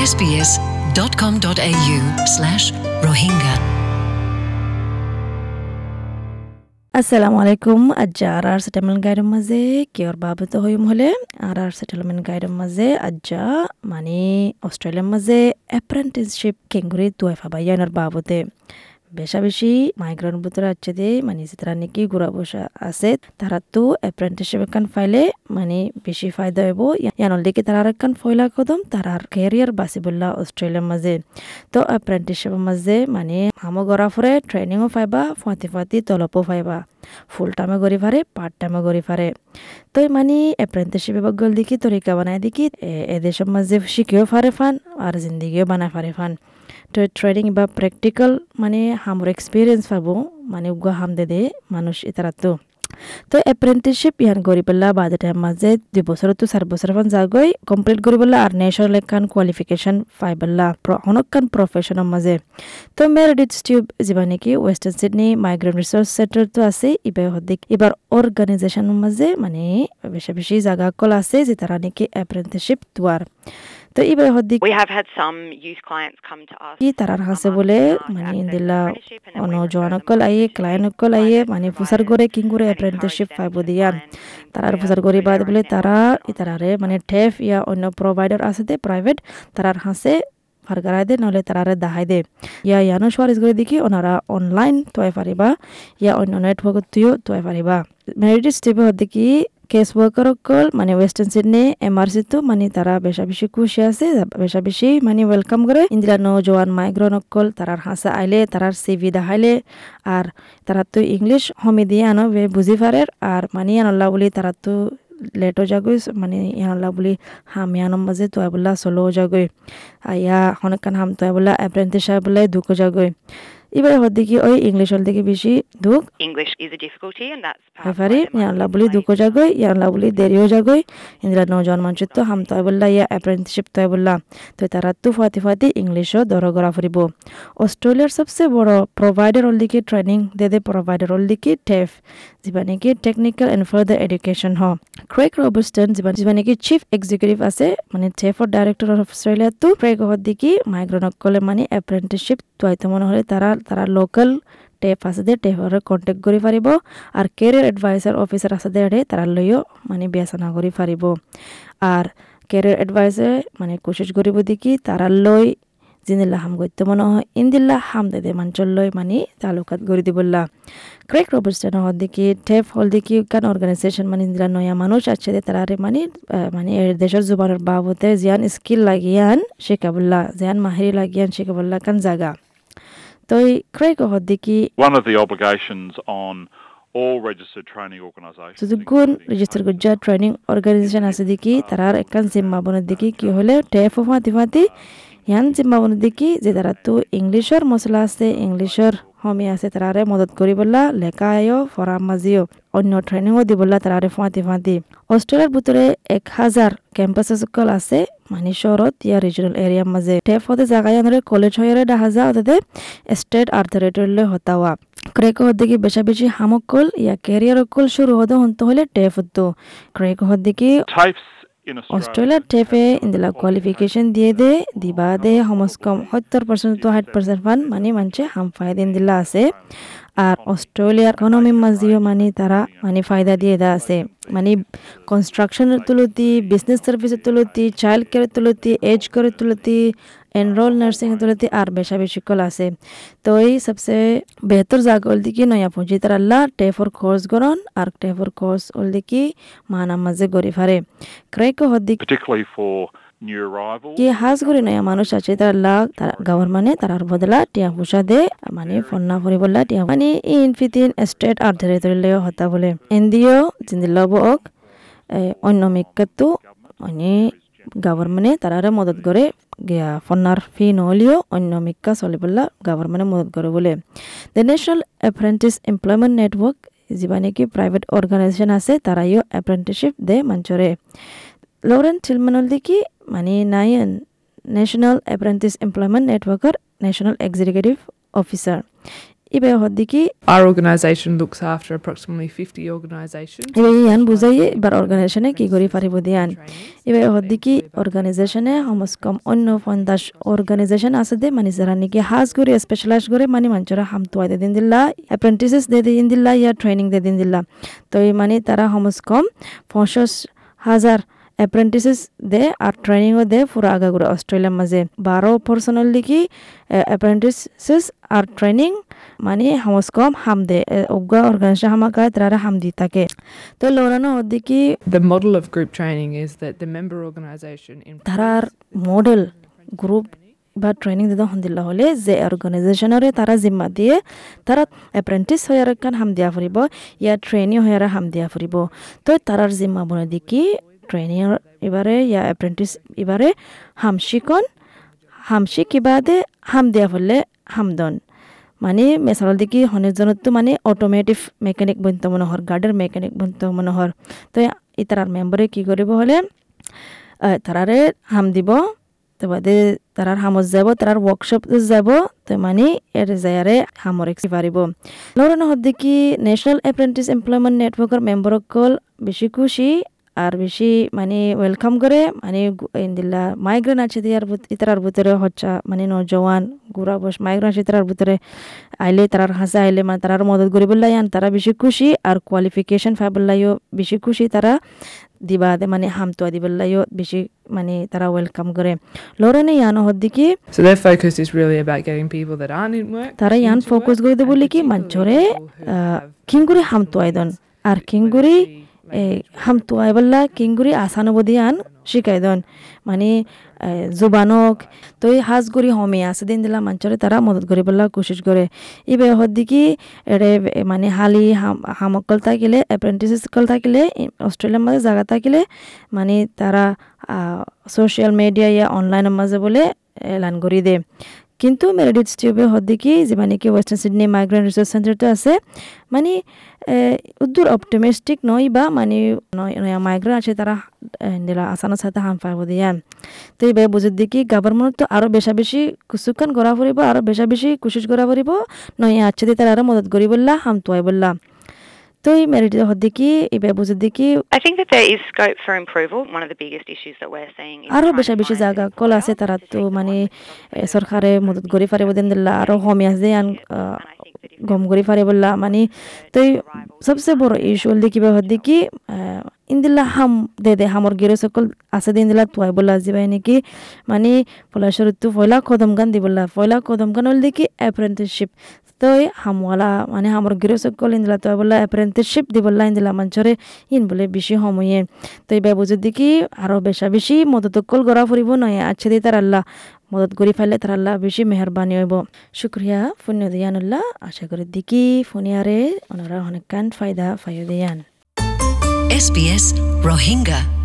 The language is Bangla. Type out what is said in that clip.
sbs.com.au slash rohingya. আসসালামু আলাইকুম আজ আর আর সেটেলমেন্ট গাইডের মাঝে কিয়র বাবত হইম হলে আর আর সেটেলমেন্ট গাইডের মাঝে আজ্জা মানে অস্ট্রেলিয়ার মাঝে অ্যাপ্রেন্টিসশিপ কেঙ্গুরি তুয়াই ফাবা ইয়ানোর বাবতে বেশা বেশি মাইগ্রেন্ট ভিতরে আছে দে মানে যারা নাকি ঘুরা বসা আছে, তারা তো অ্যাপ্রেন্টিসশিপ এখান ফাইলে মানে বেশি ফায়দা হইব। ইয়ানোর দিকে তারা এখান ফয়লা কদম তারার ক্যারিয়ার বাসি বললা অস্ট্রেলিয়ার মাঝে। তো অ্যাপ্রেন্টিসশিপের মাঝে মানে হামো গড়া ফুরে ট্রেনিংও ফাইবা, ফাঁতি ফাঁতি তলপও ফাইবা। ফুল টাইমে গড়ি ফারে পার্ট টাইমে গড়ি ফারে। তো মানে অ্যাপ্রেন্টিসশিপ গল দেখি, তরিকা বানাই দেখি এদেশের মাঝে শিখেও ফারে ফান, আর জিন্দিগিও বানায় ফারে ফান। তো ট্রেনিং বা প্র্যাকটিক্যাল মানে হামর এক্সপিরিয়েন্স পাবো মানে উগা হাম দে মানুষ ইতারা তো তো এপ্রেন্টিসশিপ ইয়ান করি পেলা বাদে টাইম মাঝে দুই বছর তো চার বছর ফান যাগৈ কমপ্লিট করি পেলা আর ন্যাশনাল একান কোয়ালিফিকেশন পাই পেলা অনেকখান প্রফেশনের মাঝে তো মেরিট টিউব যিবা নেকি সিডনি মাইগ্রেন্ট রিসোর্স সেন্টার তো আছে ইবার হদিক এবার অর্গানাইজেশনের মাঝে মানে বেশি বেশি জায়গা কল আছে, যে তারা নাকি এপ্রেন্টিসশিপ দুয়ার তো come to us. কি তারার হাসে বলে মানে ইন্দিল্লা অনজোয়ানকল আইয়ে ক্লায়েন্টকল আইয়ে মানে ফুসার করে কিং করে অ্যাপ্রেন্টিসশিপ পাইব দিয়া তারার ফুসার করে বাদ বলে তারা ইতারারে মানে ঠেফ ইয়া অন্য প্রোভাইডার আছে দে প্রাইভেট তারার হাসে ফারগারাই দে নহলে তারারে দাহাই দে ইয়া ইয়ানো সোয়ারিজ করে দেখি ওনারা অনলাইন তোয়াই পারিবা ইয়া অন্য নেটওয়ার্কত তুইও তোয়াই পারিবা মেরিট স্টেপে দেখি কেস ওয়ার্কারসকল মানে ওয়েস্টার্ন সিডনি এমআরসি তো মানে তারা বেশা বেশি খুশি আছে বেশা বেশি মানে ওয়েলকাম করে ইন্দিরা নৌজওয়ান মাইগ্রন অকল তারার হাসা আইলে তারার সিভি দেখাইলে আর তারা তো ইংলিশ হমি দিয়ে আনো, বে বুঝি পারে আর মানে আনল্লা বলি তারা তো লেটো যাগৈ মানে ইয়ানল্লা বুলি হাম ইয়ানম মাঝে তোয়া বললা চলো যাগৈ। ইয়া অনেকখান হাম তোয়া বললা অ্যাপ্রেন্টিস বলে দুঃখ যাগৈ। এবারে হর দেখি ওই ইংলিশের দিকে বেশি দুঃখ a difficulty, and that's part of হেফারি why ইয়ানলা বুলি দুঃখ যাগৈ ইয়ানলা বুলি দেরিও যাগৈ ইন্দিরা নজন তো হাম তয় বললা ইয়া অ্যাপ্রেন্টিসশিপ তয় বললা। তো তারা তো ফাতি ফাতি ইংলিশও দরগরা ফুরিব। অস্ট্রেলিয়ার সবচেয়ে বড় প্রোভাইডার হল দিকে ট্রেনিং দে দে প্রোভাইডার হল দিকে টেফ যিবা নেকি টেকনিক্যাল এন্ড ফার্দার এডুকেশন হ। ক্রেক রবার্টন যিবা যিবা নেকি চিফ এক্সিকিউটিভ আছে মানে টেফর ডাইরেক্টর অফ অস্ট্রেলিয়া তো ক্রেক হর দিকে মাইগ্রেনকলে মানে অ্যাপ্রেন্টিসশিপ তোয়াইতে মনে হলে তারা তারা লোকাল টেপ আছে টেপর কন্টেক্ট কৰি পাৰিব আৰু কেৰিয়াৰ এডভাইচাৰ অফিচাৰ আছে দে তারা লৈও মানে বিয়াচনা কৰি পাৰিব। আর কেরিয়ার এডভাইসার মানে কোশিশ করিব দেখি তারা লই জিনিল্লা হাম করতে মনে হয় ইন্দিল্লা হাম দে দে মাঞ্চল মানে তালুকাত গড়ি দিবল্লা ক্রেক রবার্টসন হল দেখি টেপ হল দেখি কান অর্গানাইজেশন মানে ইন্দিলা নয়া মানুষ আছে দে তারারে মানে মানে এর দেশের জুবানের বাবতে জিয়ান স্কিল লাগিয়ান শিকাবল্লা জিয়ান মাহিরি লাগিয়ান শিকাবল্লা কান জাগা। তো এই ক্রেক হল One of the obligations on all registered training organisations. যতক্ষণ রেজিস্টার করজা ট্রেনিং অর্গানাইজেশন আছে দেখি তারার একান জিম্মা বনের দেখি কি হলে টেফ ফাঁতি ফাঁতি ইয়ান জিম্মা বনের দেখি যে তারা তো ইংলিশর মশলা আছে ইংলিশর হমি আছে তারারে মদত করি বললা লেখা আয়ো ফরাম মাজিও অন্য ট্রেনিংও দি বললা তারারে ফাঁতি ফাঁতি অস্ট্রেলিয়ার ভিতরে এক হাজার ক্যাম্পাস সকল আছে মানে শহরত ইয়া রিজনাল এরিয়ার মাঝে টেফ হতে জায়গায় আনরে কলেজ হয়ে দেখা যা ওতে স্টেট আর টেরিটরিলে হতাওয়া ক্রেক হদ্দিকি বেশা বেশি হামকল ইয়া ক্যারিয়ার অকল শুরু হতে হতে হলে টেফ হতো ক্রেক হদ্দিকি. অস্ট্রেলিয়ার টেপে ইন্দিলা কোয়ালিফিকেশন দিয়ে দে দিবা দে হমস কম সত্তর পার্সেন্ট তো ষাট পার্সেন্ট ফান মানে মানছে হাম ফায়দা দিলা আছে। আর অস্ট্রেলিয়ার ইকোনমি মাঝিও মানে তারা মানে ফায়দা দিয়ে দা আছে। মানে কনস্ট্রাকশনের তুলতি বিজনেস সার্ভিসের তুলতি চাইল্ড কেয়ারের তুলতি এজ কেয়ারের তুলতি এনরোল নার্সিং তুলতি আর বেশা বেশি কল আছে। তো এই সবসে বেহতর জায়গা ওল দিকে নয়া পুঁজি। তার আল্লাহ টেফর কোর্স গরন আর টেফর কোর্স ওল দিকে মানা মাঝে গড়ি ফারে ক্রেক হদিক হাজ করে নয়া মানুষ আছে তার লাগ তার গভর্নমেন্টে তার বদলা টিয়া পয়সা দে মানে ফন্না ফুরি বললা টিয়া মানে ইন ফিতিন স্টেট আর ধরে ধরে হতা বলে। এনদিও জিন্দিল্লা বক অন্য মিকাতো মানে গভর্নমেন্টে তারারে মদত করে গিয়া ফন্নার ফি নহলিও অন্য মিক্কা চলি বললা গভর্নমেন্টে মদত করে বলে। The National Apprentice Employment Network যিবা নেকি প্ৰাইভেট অৰ্গেনাইজেশ্যন আছে তাৰাইও এপ্ৰেণ্টিছশ্বিপ দে মঞ্চৰে। লৰেন চিলমানল দেখি মানে নাইন ন্যাশনাল এপ্রেন্টিস এমপ্লয়মেন্ট নেটওয়ার্কের ন্যাশনাল এক্সিকিউটিভ অফিসার ইবে হদ্দিকি Our organisation looks after approximately 50 organisations. ইবে ইয়ান বুঝাই এবার অর্গানাইজেশনে কি করি পারিব দিয়ান ইবে হদ্দিকি অর্গানাইজেশনে সমস্কম অন্য পঞ্চাশ অর্গানাইজেশন আছে দে মানে যারা নাকি হাজ করে স্পেশালাইজ করে মানে মানুষরা হামতুয়াই দে দিন দিল্লা অ্যাপ্রেন্টিসেস দে দিন দিল্লা ইয়া ট্রেনিং দে দিন দিল্লা তো মানে তারা সমস্কম পঞ্চাশ হাজার অ্যাপ্রেন্টিসেস দে আর ট্রেনিংও দে পুরা আগাগুড়া অস্ট্রেলিয়ার মাঝে। বারো পার্সোনাল লিখি অ্যাপ্রেন্টিসেস আর ট্রেনিং মানে হামস্কম হাম দে। উগা অর্গানাইজেশন হামাকায় তারা হাম দি থাকে। তো লৌরানো ওদিকে The model of group training is that the member organisation in তারার মডেল গ্রুপ বা ট্রেনিং দিতে হন্দিল্লা হলে যে অর্গানাইজেশনরে তারা জিম্মা দিয়ে তারা এপ্রেন্টিস হয়ে আর হাম দিয়া ফুরিব ইয়া ট্রেনি হয়ে আর হাম দিয়া ফুরিব। তো তারার জিম্মা বনে দিকি ট্রেনিং এবারে, ইয়া এপ্রেন্টিস এবারে হাম শিকন হাম শিকি হাম দিয়া ফুরলে হামদন। মানে মেসাল দিকে হনের তো মানে অটোমেটিভ মেকানিক বন্ত মনোহর গাড়ির মেকানিক বন্ত মনোহর। তো ই তারার মেম্বারে কি করিব হলে তারারে হাম দিব, তো বাদে তারার হামত যাব, তারার ওয়ার্কশপ যাব, তো মানে এর যায়ারে হামর এক্সি পারিব। লড়ানো হদ্দে কি ন্যাশনাল এপ্রেন্টিস এমপ্লয়মেন্ট নেটওয়ার্কের মেম্বারসকল বেশি খুশি আর বেশি মানে ওয়েলকাম করে মানে ইন্দিল্লা মাইগ্রেন আছে দিয়ার ভিত- ইতারার ভিতরে হচ্ছে মানে নজওয়ান গুড়া বস মাইগ্রেন আছে ইতারার ভিতরে আইলে তারার হাসে আইলে মানে তারার মদত করিবলাই আন তারা বেশি খুশি আর কোয়ালিফিকেশন ফাইবল্লাইও বেশি খুশি তারা দিবা মানে হামতুয়া দিবল্লাইও বেশি মানে তারা ওয়েলকাম করে লড়নে ইয়ানো হদ্দিকি So their focus is really about getting people that aren't in work. তারা ইয়ান ফোকাস করে দেবো and লিকি particularly মঞ্চরে people who কিংগুরি হামতুয়াই দন আর কিংগুরি এ হামতুয়াই বললা কিংগুরি আসানুবদি আন শিকাই দন মানে জুবানক তো এই হাজ হমে আছে দিন দিলা মঞ্চরে তারা মদত করে বললা কোশিশ করে ইবে হদ্দিকি এরে এ, মানে হালি হাম- হামকল থাকিলে এপ্রেন্টিসেস কল থাকিলে অস্ট্রেলিয়ার মাঝে জায়গা থাকিলে মানে তারা সোশ্যাল মিডিয়া ইয়া অনলাইনের মাঝে বলে এলান করি দে। কিন্তু টিউবে হদ্দিকি যে মানে কি ওয়েস্টার্ন সিডনি মাইগ্রেন্ট রিসার্চ সেন্টারটো আছে মানে উদ্দূর অপটিমিস্টিক নয় বা মানে নয়া মাইগ্রেন্ট আছে তারা দিলা আসানোর সাথে হাম পাইব দিয়ান তো এই বুঝে দেখি গভর্নমেন্ট তো আরও বেশা বেশি কুসুকান করা ফুরিব আরও বেশা বেশি কুশিস করা ফুরিব নয় আছে দিয়ে তারা আরও মদত করি বললা, হাম তুয়াই বললা। তুই মেরিটিজ হদ্দি কি এবার বুঝে দিকে I think that there is scope for improvement one of the biggest issues that we are seeing আর বেশি বেশি জায়গা কল আছে তারা তো মানে সরকারে মদত গরি পারে বদেন দিলা আর হোমি আছে আন গম গরি পারে বললা মানে তুই সবচেয়ে বড় ইস্যু হল দিকে হদ্দি কি ইন্দিল্লা হাম, দে দে, হামর গিরো সকল আছে দিন দিলা তুয়াই বললা যাবাই নাকি? মানে পলা শুরুত পয়লা কদম গান দি বললা পয়লা কদম গান হল দেখি অ্যাপ্রেন্টিসশিপ তো হামওয়ালা মানে হামর গিরো সকল ইন্দিলা তুয়াই বললা অ্যাপ্রেন্টিসশিপ দি বললা ইন্দিলা মঞ্চরে ইন বলে বেশি সময়ে। তো এই বুঝে দেখি আরও বেশা বেশি মদত কল গড়া ফুরিব নয় আছে দি তার আল্লাহ। মদত করি ফেললে তার আল্লাহ বেশি মেহরবানি হইব। শুক্রিয়া পুণ্য দিয়ানুল্লাহ আশা করি দিকি ফোনিয়ারে ওনারা অনেক কান ফায়দা ফাইও দিয়ান। SBS Rohingya